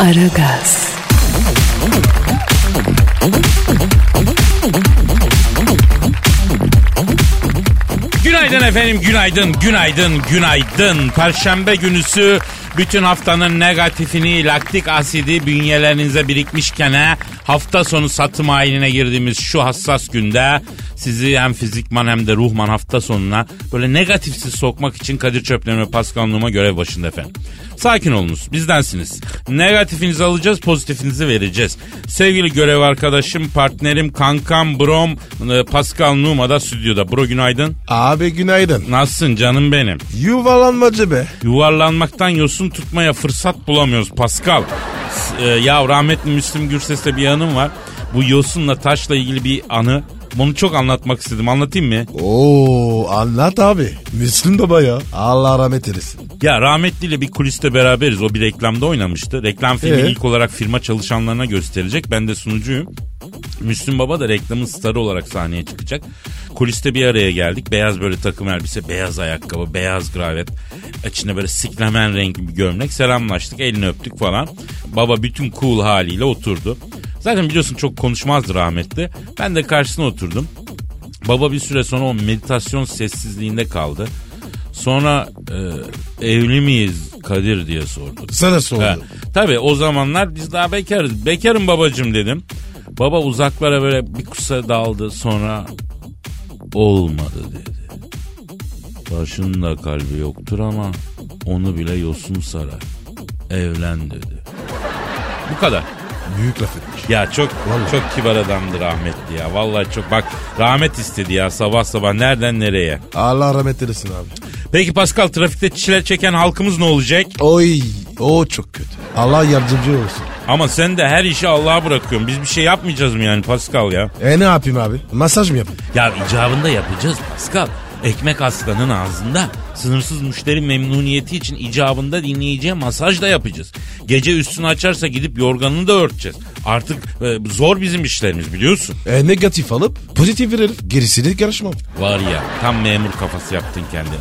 Aragaz, Günaydın efendim, günaydın, günaydın, günaydın. Perşembe günüsü bütün haftanın negatifini, laktik asidi bünyelerinize birikmişken hafta sonu satım haline girdiğimiz şu hassas günde sizi hem fizikman hem de ruhman hafta sonuna böyle negatifsiz sokmak için Kadir Çöpler'in ve Pascal Numa görev başında efendim. Sakin olunuz, bizdensiniz. Negatifinizi alacağız, pozitifinizi vereceğiz. Sevgili görev arkadaşım, partnerim, kankam, brom, e, Pascal Numa da stüdyoda. Bro günaydın. Abi günaydın. Nasılsın canım benim? Yuvalanmacı be. Yuvarlanmaktan yosun tutmaya fırsat bulamıyoruz Pascal. S- e, ya rahmetli Müslüm Gürses'te bir anım var. Bu yosunla taşla ilgili bir anı. Bunu çok anlatmak istedim. Anlatayım mı? Oo anlat abi. Müslüm baba ya. Allah rahmet eylesin. Ya rahmetliyle bir kuliste beraberiz. O bir reklamda oynamıştı. Reklam filmi Ee? ilk olarak firma çalışanlarına gösterecek. Ben de sunucuyum. Müslüm Baba da reklamın starı olarak sahneye çıkacak. Kuliste bir araya geldik. Beyaz böyle takım elbise, beyaz ayakkabı, beyaz gravet. içine böyle siklemen rengi bir gömlek. Selamlaştık, elini öptük falan. Baba bütün cool haliyle oturdu. Zaten biliyorsun çok konuşmazdı rahmetli. Ben de karşısına oturdum. Baba bir süre sonra o meditasyon sessizliğinde kaldı. Sonra e, evli miyiz Kadir diye sordu. Sana sordum. Ha, tabii o zamanlar biz daha bekarız. Bekarım babacım dedim. Baba uzaklara böyle bir kusa daldı sonra olmadı dedi. Başında kalbi yoktur ama onu bile yosun sarar. Evlen dedi. Bu kadar. Büyük laf etmiş. Ya çok Vallahi. çok kibar adamdı rahmetli ya. Vallahi çok bak rahmet istedi ya sabah sabah nereden nereye. Allah rahmet eylesin abi. Peki Pascal trafikte çile çeken halkımız ne olacak? Oy o çok kötü. Allah yardımcı olsun. Ama sen de her işi Allah'a bırakıyorsun. Biz bir şey yapmayacağız mı yani Pascal ya? E ne yapayım abi? Masaj mı yapayım? Ya icabında yapacağız Pascal. Ekmek aslanın ağzında. Sınırsız müşteri memnuniyeti için icabında dinleyiciye masaj da yapacağız. Gece üstünü açarsa gidip yorganını da örteceğiz. Artık e, zor bizim işlerimiz biliyorsun. E negatif alıp pozitif verelim. Gerisini karışmam. Var ya tam memur kafası yaptın kendine.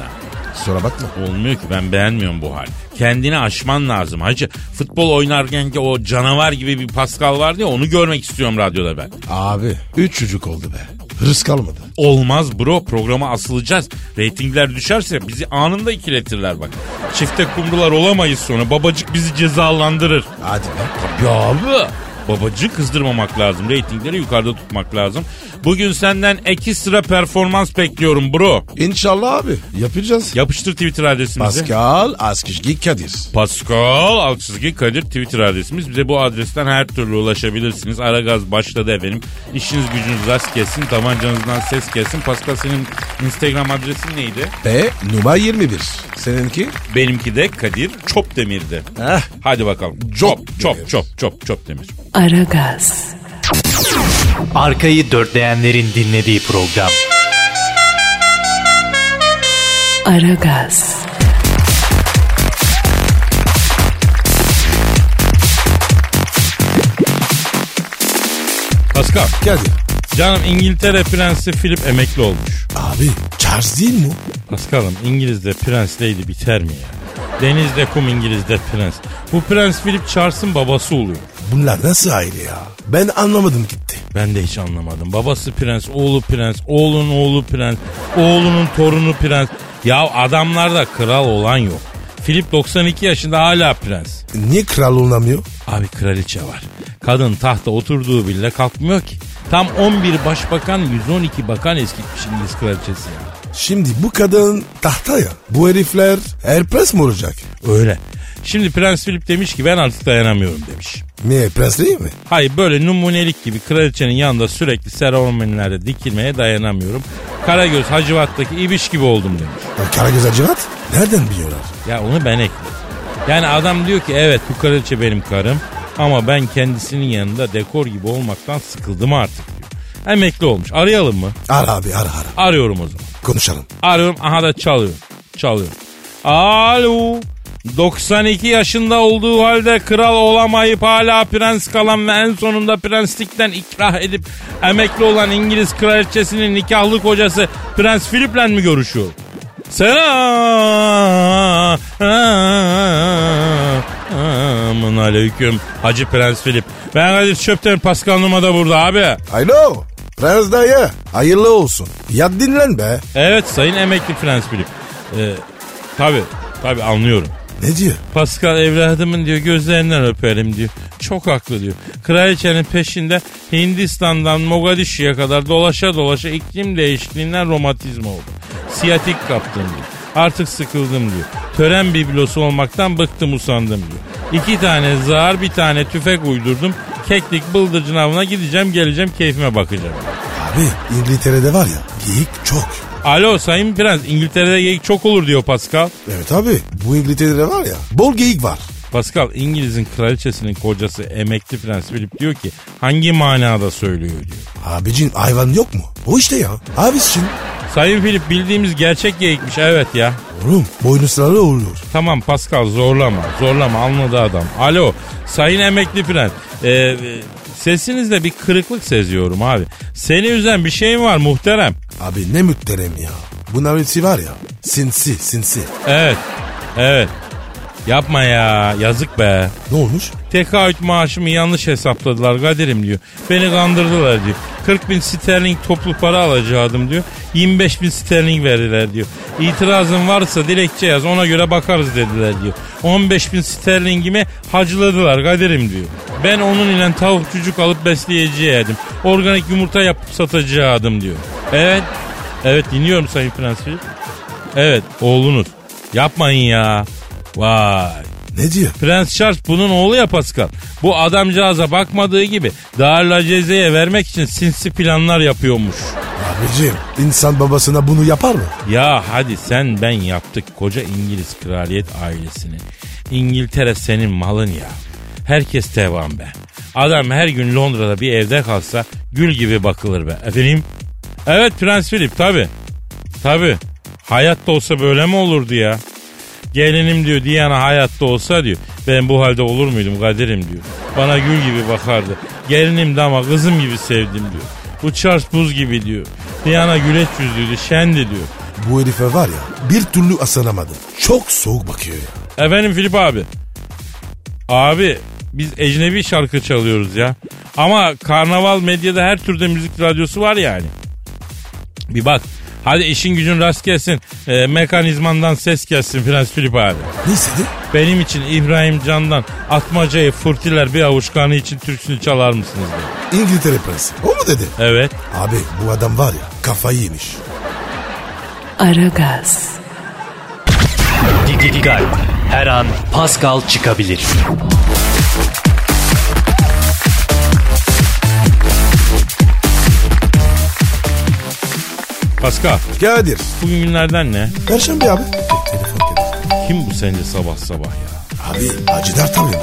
Sonra bakma. Olmuyor ki ben beğenmiyorum bu hal. Kendini aşman lazım hacı. Futbol oynarken ki o canavar gibi bir Pascal vardı ya onu görmek istiyorum radyoda ben. Abi üç çocuk oldu be. Hırs kalmadı. Olmaz bro programa asılacağız. Reytingler düşerse bizi anında ikiletirler bak. Çifte kumrular olamayız sonra babacık bizi cezalandırır. Hadi be. Ya abi babacık kızdırmamak lazım. Reytingleri yukarıda tutmak lazım. Bugün senden ekstra performans bekliyorum bro. İnşallah abi. Yapacağız. Yapıştır Twitter adresimizi. Pascal Askışgi Kadir. Pascal Alçızgi Kadir Twitter adresimiz. Bize bu adresten her türlü ulaşabilirsiniz. Aragaz başladı efendim. İşiniz gücünüz rast gelsin. Tabancanızdan ses gelsin. Pascal senin Instagram adresin neydi? Ve numara 21. Seninki? Benimki de Kadir Çopdemir'di. Heh. Hadi bakalım. Çop Çop çop çop çop demir. Aragaz, Arkayı dörtleyenlerin dinlediği program. Aragaz, Pascal. Kadir. Canım İngiltere Prensi Philip emekli olmuş. Abi Charles değil mi? Pascal'ım İngiliz'de prens lady biter mi ya? Denizde kum İngiliz'de prens. Bu prens Philip Charles'ın babası oluyor. Bunlar nasıl aile ya? Ben anlamadım gitti. Ben de hiç anlamadım. Babası prens, oğlu prens, oğlunun oğlu prens, oğlunun torunu prens. Ya adamlarda kral olan yok. Philip 92 yaşında hala prens. Niye kral olamıyor? Abi kraliçe var. Kadın tahta oturduğu bile kalkmıyor ki. Tam 11 başbakan 112 bakan eskitmiş İngiliz kraliçesi ya. Şimdi bu kadın tahta ya. Bu herifler Herpes mi olacak? Öyle. Şimdi Prens Philip demiş ki ben artık dayanamıyorum demiş. Niye prens değil mi? Hayır böyle numunelik gibi kraliçenin yanında sürekli seremonilerde dikilmeye dayanamıyorum. Karagöz Hacivat'taki ibiş gibi oldum demiş. Ya Karagöz Hacivat? Nereden biliyorlar? Ya onu ben ekledim. Yani adam diyor ki evet bu kraliçe benim karım ama ben kendisinin yanında dekor gibi olmaktan sıkıldım artık diyor. Emekli olmuş. Arayalım mı? Ara abi ara ara. Arıyorum o zaman. Konuşalım. Arıyorum. Aha da çalıyor. Çalıyor. Alo. 92 yaşında olduğu halde kral olamayıp hala prens kalan ve en sonunda prenslikten ikrah edip emekli olan İngiliz kraliçesinin nikahlı kocası Prens Philip'le mi görüşüyor? Selamun aleyküm Hacı Prens Philip. Ben Kadir Çöpten Pascal Numa da burada abi. Alo. Prens dayı. Hayırlı olsun. Yat dinlen be. Evet sayın emekli Prens Philip. Ee, tabi tabi anlıyorum. Ne diyor? Pascal evladımın diyor gözlerinden öperim diyor. Çok haklı diyor. Kraliçenin peşinde Hindistan'dan Mogadishu'ya kadar dolaşa dolaşa iklim değişikliğinden romatizma oldu. Siyatik kaptım diyor. Artık sıkıldım diyor. Tören biblosu olmaktan bıktım usandım diyor. İki tane zar bir tane tüfek uydurdum. Keklik bıldırcın avına gideceğim geleceğim keyfime bakacağım. Abi İngiltere'de var ya geyik çok. Alo Sayın Prens İngiltere'de geyik çok olur diyor Pascal. Evet abi bu İngiltere'de var ya bol geyik var. Pascal İngiliz'in kraliçesinin kocası emekli prens Philip diyor ki hangi manada söylüyor diyor. Abicin hayvan yok mu? O işte ya. Abicin. Sayın Philip bildiğimiz gerçek geyikmiş evet ya. Oğlum boynuzları olur. Tamam Pascal zorlama zorlama anladı adam. Alo sayın emekli prens. Ee, sesinizde bir kırıklık seziyorum abi. Seni üzen bir şey mi var muhterem? Abi ne mütterem ya. Bu navisi var ya sinsi sinsi. Evet evet. Yapma ya yazık be. Ne olmuş? Tekaüt maaşımı yanlış hesapladılar Kadir'im diyor. Beni kandırdılar diyor. 40 bin sterling toplu para alacaktım diyor. 25 bin sterling verdiler diyor. İtirazın varsa dilekçe yaz ona göre bakarız dediler diyor. 15 bin sterlingimi hacıladılar Kadir'im diyor. Ben onun ile tavuk çocuk alıp besleyeceğim. Organik yumurta yapıp satacaktım diyor. Evet. Evet dinliyorum Sayın Prens Philip. Evet oğlunuz. Yapmayın ya. Vay. Ne diyor? Prens Charles bunun oğlu ya Pascal. Bu adamcağıza bakmadığı gibi Darla Ceze'ye vermek için sinsi planlar yapıyormuş. Abicim insan babasına bunu yapar mı? Ya hadi sen ben yaptık koca İngiliz kraliyet ailesini. İngiltere senin malın ya. Herkes devam be. Adam her gün Londra'da bir evde kalsa gül gibi bakılır be. Efendim? Evet Prens Philip tabi. Tabi. Hayatta olsa böyle mi olurdu ya? Gelinim diyor Diana hayatta olsa diyor. Ben bu halde olur muydum Kadir'im diyor. Bana gül gibi bakardı. Gelinim de ama kızım gibi sevdim diyor. Bu Charles buz gibi diyor. Diana güleç yüzlüydü şendi diyor. Bu herife var ya bir türlü asılamadım. Çok soğuk bakıyor ya. Efendim Filip abi. Abi biz ecnebi şarkı çalıyoruz ya. Ama karnaval medyada her türde müzik radyosu var yani. Bir bak. Hadi işin gücün rast gelsin. E, mekanizmandan ses gelsin Prens Filip abi. Ne istedi? Benim için İbrahim Can'dan Atmaca'yı fırtiler bir avuç kanı için türküsünü çalar mısınız diye. İngiltere prensi. O mu dedi? Evet. Abi bu adam var ya kafayı yemiş. Aragaz, Dikkat. Her an Pascal çıkabilir. Pascal Kadir. bugün günlerden ne? Perşembe abi. Telefon geldi. Kim bu sence sabah sabah ya? Abi Hacıdar tabii mi?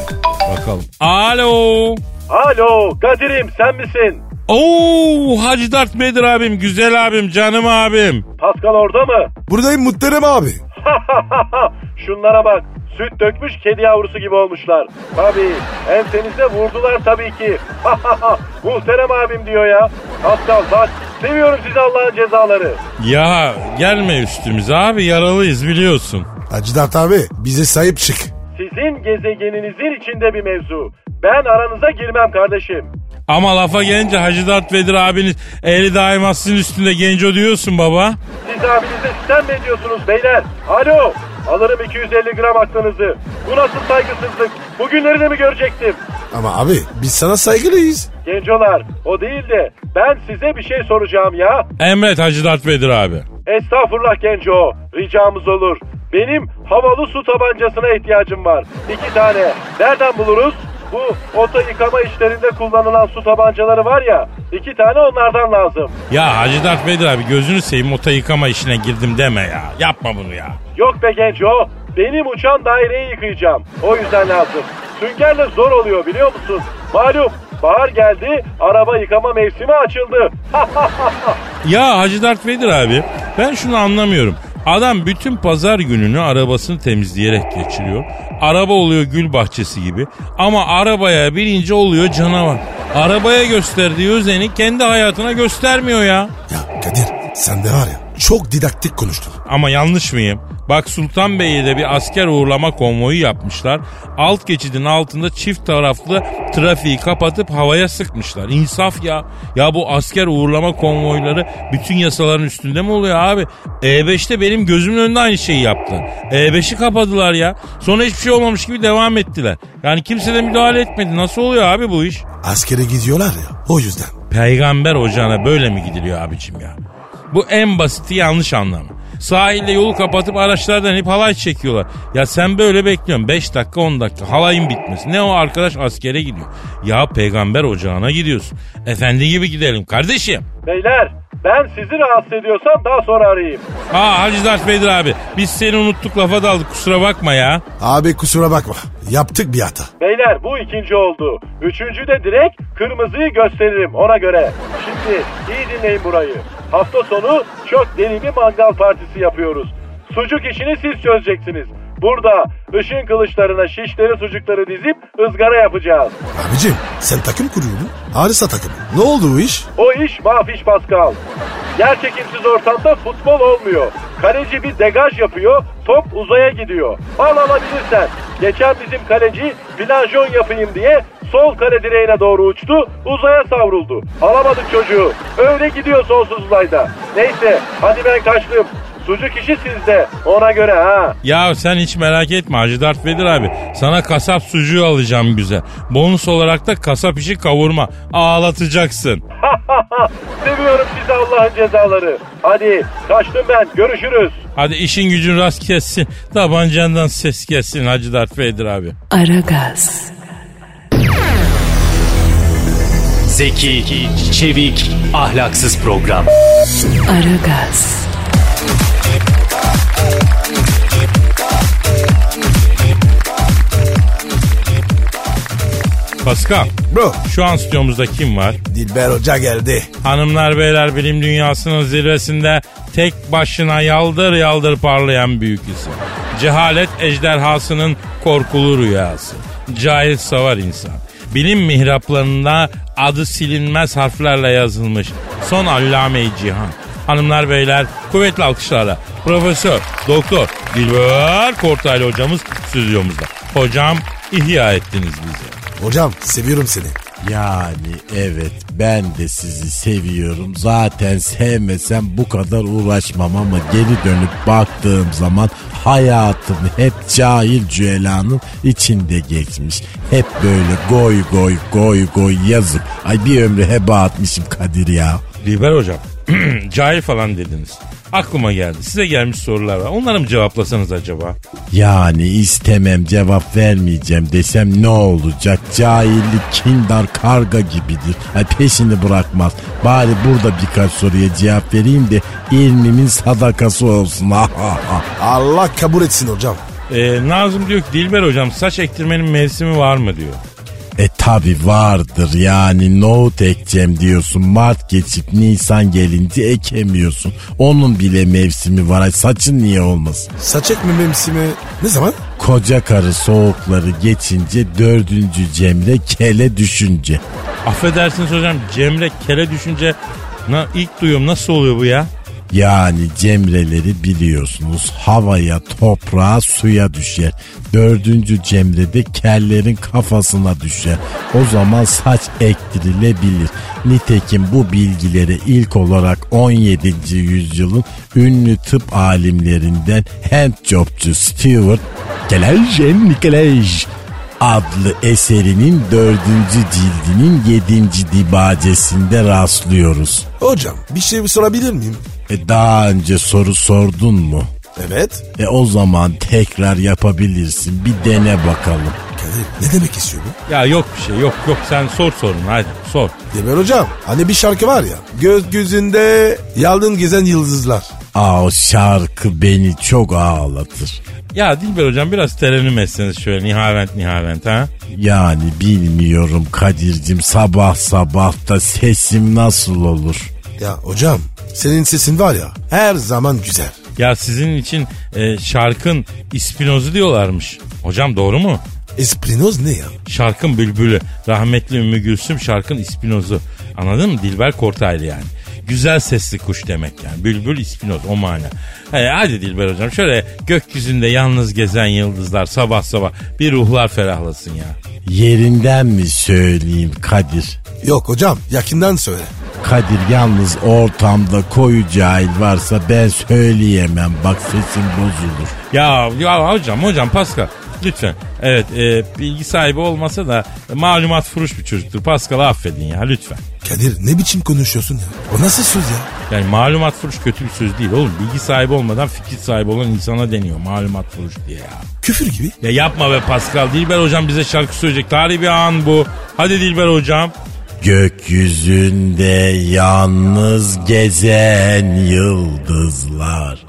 Bakalım. Alo. Alo Kadir'im sen misin? Oo Hacı Dert Bedir abim, güzel abim, canım abim. Pascal orada mı? Buradayım muhterem abi. Şunlara bak. Süt dökmüş kedi yavrusu gibi olmuşlar. Tabii. Ensenize vurdular tabii ki. Muhterem abim diyor ya. Pascal bak. Seviyorum sizi Allah'ın cezaları. Ya gelme üstümüze abi yaralıyız biliyorsun. Hacıdar abi bize sahip çık. Sizin gezegeninizin içinde bir mevzu. Ben aranıza girmem kardeşim. Ama lafa gelince Hacı Dert Vedir abiniz eli daima sizin üstünde genco diyorsun baba. Siz abinize sistem mi ediyorsunuz beyler? Alo. Alırım 250 gram aklınızı. Bu nasıl saygısızlık? Bugünleri de mi görecektim? Ama abi biz sana saygılıyız. Gencolar o değil de ben size bir şey soracağım ya. Emret Hacı Dert Vedir abi. Estağfurullah Genco ricamız olur. Benim havalı su tabancasına ihtiyacım var. İki tane. Nereden buluruz? Bu oto yıkama işlerinde kullanılan su tabancaları var ya. iki tane onlardan lazım. Ya Hacı Dert Vedir abi gözünü seveyim ota yıkama işine girdim deme ya. Yapma bunu ya. Yok be genco. Benim uçan daireyi yıkayacağım. O yüzden lazım. Süngerle zor oluyor biliyor musun? Malum bahar geldi, araba yıkama mevsimi açıldı. Ya Hacı Dert Vedir abi ben şunu anlamıyorum. Adam bütün pazar gününü arabasını temizleyerek geçiriyor. Araba oluyor gül bahçesi gibi. Ama arabaya birinci oluyor canavar. Arabaya gösterdiği özeni kendi hayatına göstermiyor ya. Ya Kadir sen de var ya çok didaktik konuştun. Ama yanlış mıyım? Bak Sultanbeyli'de bir asker uğurlama konvoyu yapmışlar. Alt geçidin altında çift taraflı trafiği kapatıp havaya sıkmışlar. İnsaf ya. Ya bu asker uğurlama konvoyları bütün yasaların üstünde mi oluyor abi? E5'te benim gözümün önünde aynı şeyi yaptılar. E5'i kapadılar ya. Sonra hiçbir şey olmamış gibi devam ettiler. Yani kimse de müdahale etmedi. Nasıl oluyor abi bu iş? Askere gidiyorlar ya o yüzden. Peygamber ocağına böyle mi gidiliyor abicim ya? Bu en basiti yanlış anlamı. Sahilde yolu kapatıp araçlardan hep halay çekiyorlar. Ya sen böyle bekliyorsun 5 dakika 10 dakika halayın bitmesi. Ne o arkadaş askere gidiyor. Ya peygamber ocağına gidiyorsun. Efendi gibi gidelim kardeşim. Beyler ben sizi rahatsız ediyorsam daha sonra arayayım. Aa Hacı Dert Vedir abi biz seni unuttuk lafa daldık kusura bakma ya. Abi kusura bakma yaptık bir hata. Beyler bu ikinci oldu. Üçüncü de direkt kırmızıyı gösteririm ona göre. Şimdi iyi dinleyin burayı. Hafta sonu çok deli bir mangal partisi yapıyoruz. Sucuk işini siz çözeceksiniz. Burada ışın kılıçlarına şişleri sucukları dizip ızgara yapacağız. Abicim sen takım kuruyordun. Harisa takımı. Ne oldu bu iş? O iş mafiş Pascal. Yer çekimsiz ortamda futbol olmuyor. Kaleci bir degaj yapıyor, top uzaya gidiyor. Al alabilirsen. Geçen bizim kaleci flanjon yapayım diye sol kale direğine doğru uçtu, uzaya savruldu. Alamadık çocuğu. Öyle gidiyor sonsuz uzayda. Neyse, hadi ben kaçtım. Sucuk işi sizde. Ona göre ha. Ya sen hiç merak etme Hacı Dert Vedir abi. Sana kasap sucuğu alacağım güzel. Bonus olarak da kasap işi kavurma. Ağlatacaksın. Seviyorum sizi Allah'ın cezaları. Hadi kaçtım ben. Görüşürüz. Hadi işin gücün rast kessin. Tabancandan ses gelsin Hacı Dert Vedir abi. Aragaz, Zeki, çevik, ahlaksız program. Aragaz, Pascal Bro şu an stüdyomuzda kim var? Dilber Hoca geldi. Hanımlar beyler bilim dünyasının zirvesinde tek başına yaldır yaldır parlayan büyük isim. Cehalet ejderhasının korkulu rüyası. Cahil savar insan. Bilim mihraplarında adı silinmez harflerle yazılmış son allame-i cihan. Hanımlar beyler kuvvetli alkışlarla Profesör Doktor Dilber Kortaylı hocamız stüdyomuzda. Hocam ihya ettiniz bizi. Hocam seviyorum seni. Yani evet ben de sizi seviyorum. Zaten sevmesem bu kadar uğraşmam ama geri dönüp baktığım zaman hayatım hep cahil cüelanın içinde geçmiş. Hep böyle goy goy goy goy yazıp ay bir ömrü heba atmışım Kadir ya. Dilber hocam cahil falan dediniz. Aklıma geldi. Size gelmiş sorular var. Onları mı cevaplasanız acaba? Yani istemem cevap vermeyeceğim desem ne olacak? Cahillik kindar karga gibidir. Ay peşini bırakmaz. Bari burada birkaç soruya cevap vereyim de ilmimin sadakası olsun. Allah kabul etsin hocam. Ee, Nazım diyor ki Dilber hocam saç ektirmenin mevsimi var mı diyor. E tabi vardır yani nohut ekeceğim diyorsun Mart geçip Nisan gelince ekemiyorsun. Onun bile mevsimi var Ay saçın niye olmasın? Saç ekme mevsimi ne zaman? Koca karı soğukları geçince dördüncü cemre kele düşünce. Affedersiniz hocam Cemre kele düşünce na, ilk duyuyorum nasıl oluyor bu ya? Yani cemreleri biliyorsunuz havaya, toprağa, suya düşer. Dördüncü cemrede kellerin kafasına düşer. O zaman saç ektirilebilir. Nitekim bu bilgileri ilk olarak 17. yüzyılın ünlü tıp alimlerinden handjobcu Stewart Gelej Nikolaj adlı eserinin dördüncü cildinin yedinci dibacesinde rastlıyoruz. Hocam bir şey sorabilir miyim? E daha önce soru sordun mu? Evet. E o zaman tekrar yapabilirsin. Bir dene bakalım. Kadir ne demek istiyor bu? Ya yok bir şey yok yok sen sor sorun hadi sor. Dilber hocam hani bir şarkı var ya. Gökyüzünde yaldın gezen yıldızlar. Aa o şarkı beni çok ağlatır. Ya Dilber hocam biraz terennüm etseniz şöyle nihavent nihavent ha. Yani bilmiyorum Kadir'cim sabah sabah da sesim nasıl olur? Ya hocam senin sesin var ya her zaman güzel. Ya sizin için e, şarkın ispinozu diyorlarmış. Hocam doğru mu? Esprinoz ne ya? Şarkın bülbülü. Rahmetli Ümmü Gülsüm şarkın ispinozu. Anladın mı? Dilber Kortaylı yani. Güzel sesli kuş demek yani. Bülbül ispinoz o mana. He, hadi Dilber hocam şöyle gökyüzünde yalnız gezen yıldızlar sabah sabah bir ruhlar ferahlasın ya. Yerinden mi söyleyeyim Kadir? Yok hocam yakından söyle. Kadir yalnız ortamda koyu cahil varsa ben söyleyemem. Bak sesim bozulur. Ya, ya hocam hocam Pascal lütfen. Evet e, bilgi sahibi olmasa da malumat furuş bir çocuktur. Pascal'ı affedin ya lütfen. Kadir ne biçim konuşuyorsun ya? O nasıl söz ya? Yani malumat furuş kötü bir söz değil oğlum. Bilgi sahibi olmadan fikir sahibi olan insana deniyor malumat furuş diye ya. Küfür gibi. Ya yapma be Pascal. Dilber hocam bize şarkı söyleyecek. Tarihi bir an bu. Hadi Dilber hocam. Gökyüzünde yalnız gezen yıldızlar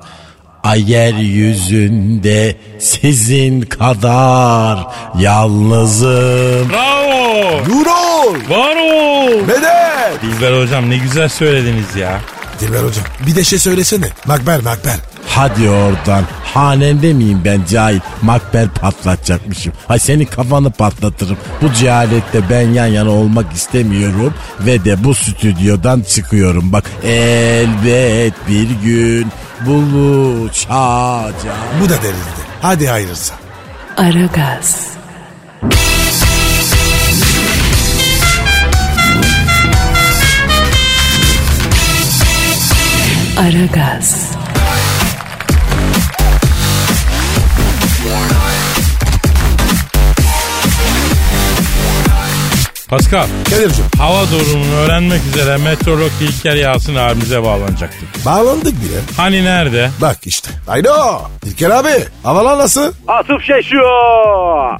Ay yeryüzünde sizin kadar yalnızım Bravo. Nurol! Var ol. Medet! Dilber hocam ne güzel söylediniz ya. Dilber hocam bir de şey söylesene. Makber makber. Hadi oradan hanemde miyim ben cahil makber patlatacakmışım. Hay senin kafanı patlatırım. Bu cehalette ben yan yana olmak istemiyorum ve de bu stüdyodan çıkıyorum. Bak elbet bir gün buluşacağım. Bu da derildi. Hadi hayırlısı. Aragaz, Aragaz, Pascal Kadir'cim hava durumunu öğrenmek üzere meteorolog İlker Yasin abimize bağlanacaktık. bağlandık bile. Hani nerede? Bak işte. Haydo. İlker abi havalar nasıl? Atıf şaşıyor.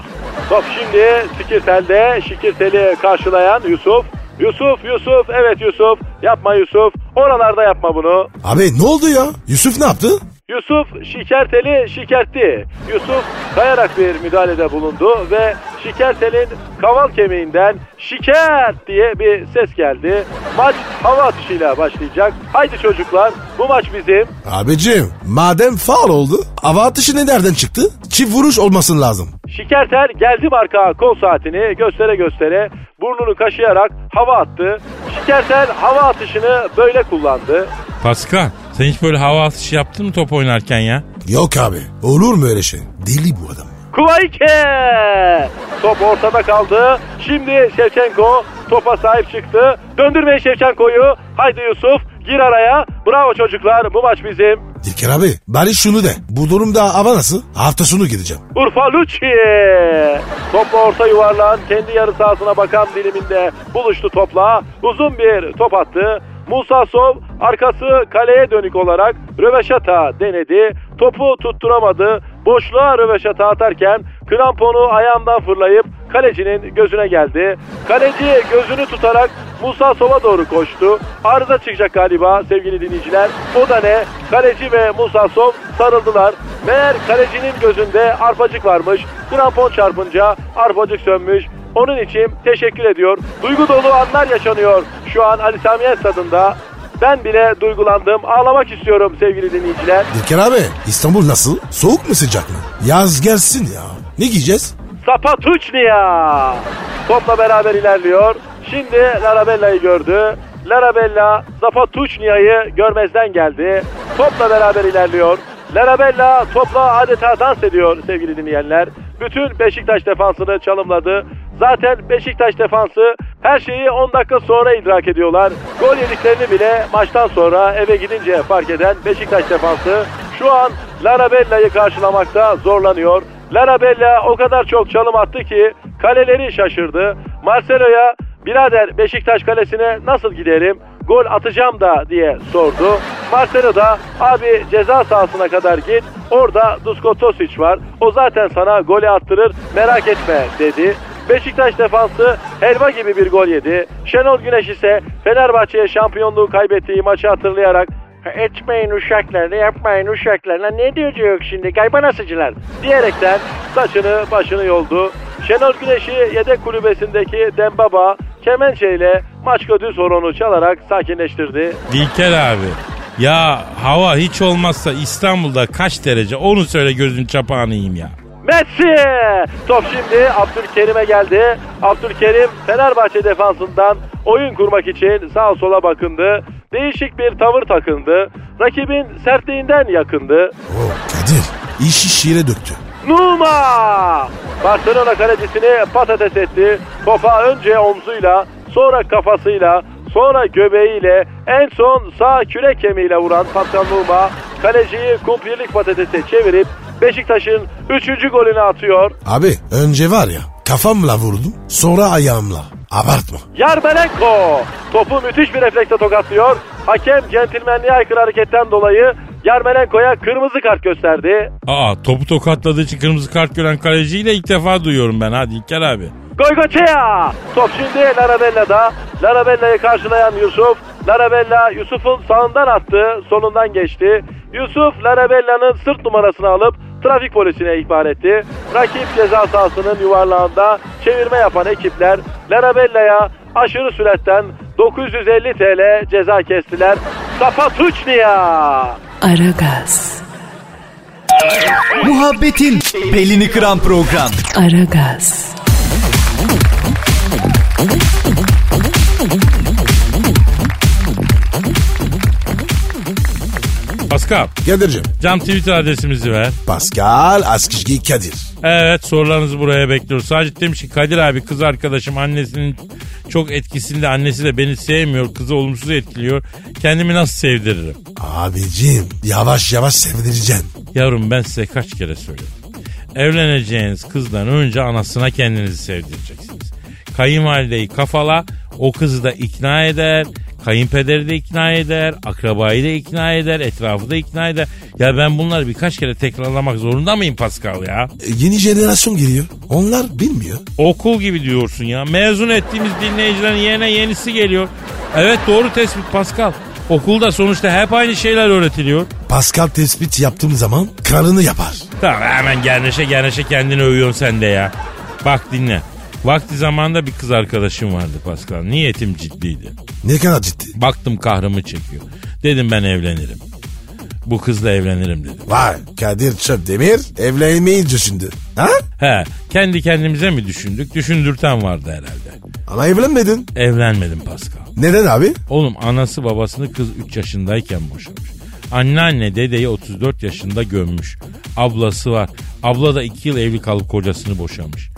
Top şimdi Skirtel'de Şikirtel'i karşılayan Yusuf. Yusuf, Yusuf, evet Yusuf. Yapma Yusuf. Oralarda yapma bunu. Abi ne oldu ya? Yusuf ne yaptı? Yusuf Şikertel'i şikertti. Yusuf kayarak bir müdahalede bulundu ve Şikertel'in kaval kemiğinden şikert diye bir ses geldi. Maç hava atışıyla başlayacak. Haydi çocuklar bu maç bizim. Abicim madem faal oldu hava atışı ne nereden çıktı? Çift vuruş olmasın lazım. Şikertel geldi marka kol saatini göstere göstere burnunu kaşıyarak hava attı. Şikertel hava atışını böyle kullandı. Pascal sen hiç böyle hava atışı yaptın mı top oynarken ya? Yok abi olur mu öyle şey? Deli bu adam. Kuvayke! Top ortada kaldı. Şimdi Şevçenko topa sahip çıktı. Döndürmeyin Şevçenko'yu. Haydi Yusuf gir araya. Bravo çocuklar bu maç bizim. İlker abi bari şunu de. Bu durumda hava nasıl? Hafta sonu gideceğim. Urfa Lucci. Topla orta yuvarlan kendi yarı sahasına bakan diliminde buluştu topla. Uzun bir top attı. Musa Sov arkası kaleye dönük olarak röveşata denedi. Topu tutturamadı. Boşluğa röveşata atarken kramponu ayağından fırlayıp kalecinin gözüne geldi. Kaleci gözünü tutarak Musa Sov'a doğru koştu. Arıza çıkacak galiba sevgili dinleyiciler. O da ne? Kaleci ve Musa Sov sarıldılar. Meğer kalecinin gözünde arpacık varmış. Krampon çarpınca arpacık sönmüş. Onun için teşekkür ediyor. Duygu dolu anlar yaşanıyor. Şu an Ali Sami Yen stadında. Ben bile duygulandım. Ağlamak istiyorum sevgili dinleyiciler. İlker abi İstanbul nasıl? Soğuk mu sıcak mı? Yaz gelsin ya. Ne giyeceğiz? Sapatuçnia. Topla beraber ilerliyor. Şimdi Larabella'yı gördü. Larabella Zapatuçnia'yı görmezden geldi. Topla beraber ilerliyor. Larabella topla adeta dans ediyor sevgili dinleyenler. Bütün Beşiktaş defansını çalımladı. Zaten Beşiktaş defansı her şeyi 10 dakika sonra idrak ediyorlar. Gol yediklerini bile maçtan sonra eve gidince fark eden Beşiktaş defansı şu an Larabella'yı karşılamakta zorlanıyor. Larabella o kadar çok çalım attı ki kaleleri şaşırdı. Marcelo'ya birader Beşiktaş kalesine nasıl giderim? Gol atacağım da diye sordu. Marcelo da abi ceza sahasına kadar git. Orada Dusko Tosic var. O zaten sana golü attırır merak etme dedi. Beşiktaş defansı helva gibi bir gol yedi. Şenol Güneş ise Fenerbahçe'ye şampiyonluğu kaybettiği maçı hatırlayarak Etmeyin uşaklar, yapmayın uşaklar. Lan ne diyecek şimdi gaybanasıcılar? Diyerekten saçını başını yoldu. Şenol Güneş'i yedek kulübesindeki Dembaba kemençeyle maçka düz horonu çalarak sakinleştirdi. Dilker abi. Ya hava hiç olmazsa İstanbul'da kaç derece onu söyle gözün çapağını yiyeyim ya. Messi! Top şimdi Abdülkerim'e geldi. Abdülkerim Fenerbahçe defansından oyun kurmak için sağa sola bakındı. Değişik bir tavır takındı. Rakibin sertliğinden yakındı. Oo, Kadir işi şiire döktü. Numa! Barcelona kalecisini patates etti. Topa önce omzuyla, sonra kafasıyla, sonra göbeğiyle, en son sağ kürek kemiğiyle vuran Pascal Numa, kaleciyi kumpirlik patatese çevirip Beşiktaş'ın 3. golünü atıyor. Abi önce var ya kafamla vurdum sonra ayağımla. Abartma. Yarmolenko topu müthiş bir refleksle tokatlıyor. Hakem centilmenliğe aykırı hareketten dolayı Yarmolenko'ya kırmızı kart gösterdi. Aa topu tokatladığı için kırmızı kart gören kaleciyi de ilk defa duyuyorum ben ha Dilker abi. Goygoçea! Top şimdi Larabella'da. Larabella'yı karşılayan Yusuf. Larabella Yusuf'un sağından attı. Solundan geçti. Yusuf Larabella'nın sırt numarasını alıp trafik polisine ihbar etti. Rakip ceza sahasının yuvarlağında çevirme yapan ekipler Larabella'ya aşırı süratten 950 TL ceza kestiler. Zapatuçnia! Aragaz, Muhabbetin belini kıran program. Aragaz, Pascal Kadir'cim. cam Twitter adresimizi ver. Pascal Askışgi Kadir. Evet sorularınızı buraya bekliyoruz. Sacit demiş ki Kadir abi kız arkadaşım annesinin çok etkisinde annesi de beni sevmiyor. Kızı olumsuz etkiliyor. Kendimi nasıl sevdiririm? Abicim yavaş yavaş sevdireceksin. Yavrum ben size kaç kere söyledim. Evleneceğiniz kızdan önce anasına kendinizi sevdireceksiniz. Kayınvalideyi kafala, o kızı da ikna eder, kayınpederi de ikna eder, akrabayı da ikna eder, etrafı da ikna eder. Ya ben bunları birkaç kere tekrarlamak zorunda mıyım Pascal ya? E, yeni jenerasyon geliyor. Onlar bilmiyor. Okul gibi diyorsun ya. Mezun ettiğimiz dinleyicilerin yerine yenisi geliyor. Evet doğru tespit Pascal. Okulda sonuçta hep aynı şeyler öğretiliyor. Pascal tespit yaptığım zaman karını yapar. Tamam hemen gerneşe gerneşe kendini övüyorsun sen de ya. Bak dinle. Vakti zamanda bir kız arkadaşım vardı Pascal. Niyetim ciddiydi. Ne kadar ciddi. Baktım kahrımı çekiyor. Dedim ben evlenirim. Bu kızla evlenirim dedim. Vay Kadir Çöpdemir evlenmeyi düşündü. Ha? He kendi kendimize mi düşündük? Düşündürten vardı herhalde. Ama evlenmedin. Evlenmedim Pascal. Neden abi? Oğlum anası babasını kız 3 yaşındayken boşamış. Anneanne dedeyi 34 yaşında gömmüş. Ablası var. Abla da 2 yıl evli kalıp kocasını boşamış.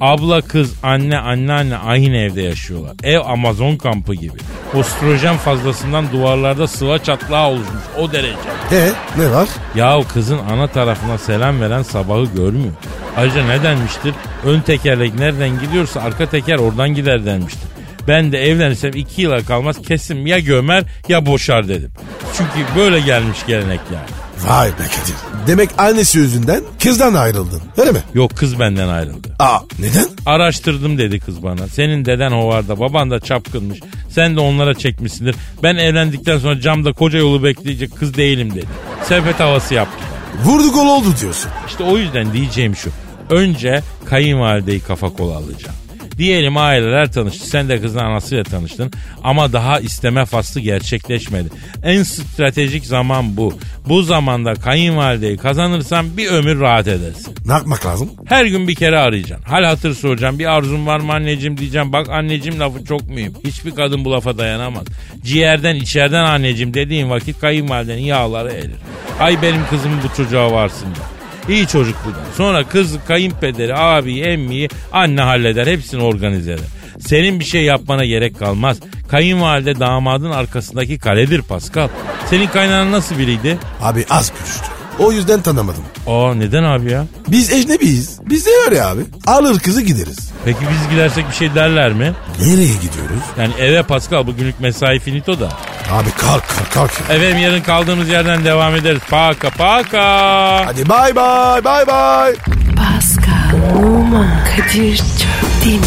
Abla kız anne anneanne aynı evde yaşıyorlar. Ev Amazon kampı gibi. Ostrojen fazlasından duvarlarda sıva çatlağı oluşmuş o derece. He ne var? Yahu kızın ana tarafına selam veren sabahı görmüyor. Ayrıca ne denmiştir? Ön tekerlek nereden gidiyorsa arka teker oradan gider denmiştir. Ben de evlenirsem iki yıla kalmaz kesin ya gömer ya boşar dedim. Çünkü böyle gelmiş gelenek yani. Vay be Kadir. Demek annesi yüzünden kızdan ayrıldın. Öyle mi? Yok kız benden ayrıldı. Aa neden? Araştırdım dedi kız bana. Senin deden hovarda, baban da çapkınmış. Sen de onlara çekmişsindir. Ben evlendikten sonra camda koca yolu bekleyecek kız değilim dedi. Sepet havası yaptı. Vurdu gol oldu diyorsun. İşte o yüzden diyeceğim şu. Önce kayınvalideyi kafa kola alacağım. Diyelim aileler tanıştı. Sen de kızın anasıyla tanıştın. Ama daha isteme faslı gerçekleşmedi. En stratejik zaman bu. Bu zamanda kayınvalideyi kazanırsan bir ömür rahat edersin. Ne yapmak lazım? Her gün bir kere arayacaksın. Hal hatır soracağım. Bir arzun var mı anneciğim diyeceğim. Bak anneciğim lafı çok mühim. Hiçbir kadın bu lafa dayanamaz. Ciğerden içeriden anneciğim dediğin vakit kayınvalidenin yağları erir. Ay benim kızım bu çocuğa varsın da. İyi çocuk bu da. Sonra kız, kayınpederi, abi, emmiyi anne halleder. Hepsini organize eder. Senin bir şey yapmana gerek kalmaz. Kayınvalide damadın arkasındaki kaledir Pascal. Senin kaynağın nasıl biriydi? Abi az görüştü. O yüzden tanımadım. Aa neden abi ya? Biz ecnebiyiz. Biz de öyle abi. Alır kızı gideriz. Peki biz gidersek bir şey derler mi? Nereye gidiyoruz? Yani eve Pascal bugünlük mesai finito da. Abi kalk kalk kalk. Efendim yarın kaldığımız yerden devam ederiz. Paka paka. Hadi bay bay bay bay. Pascal, Pascal, Oman, Kadir çok değil mi?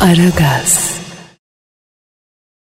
Aragaz.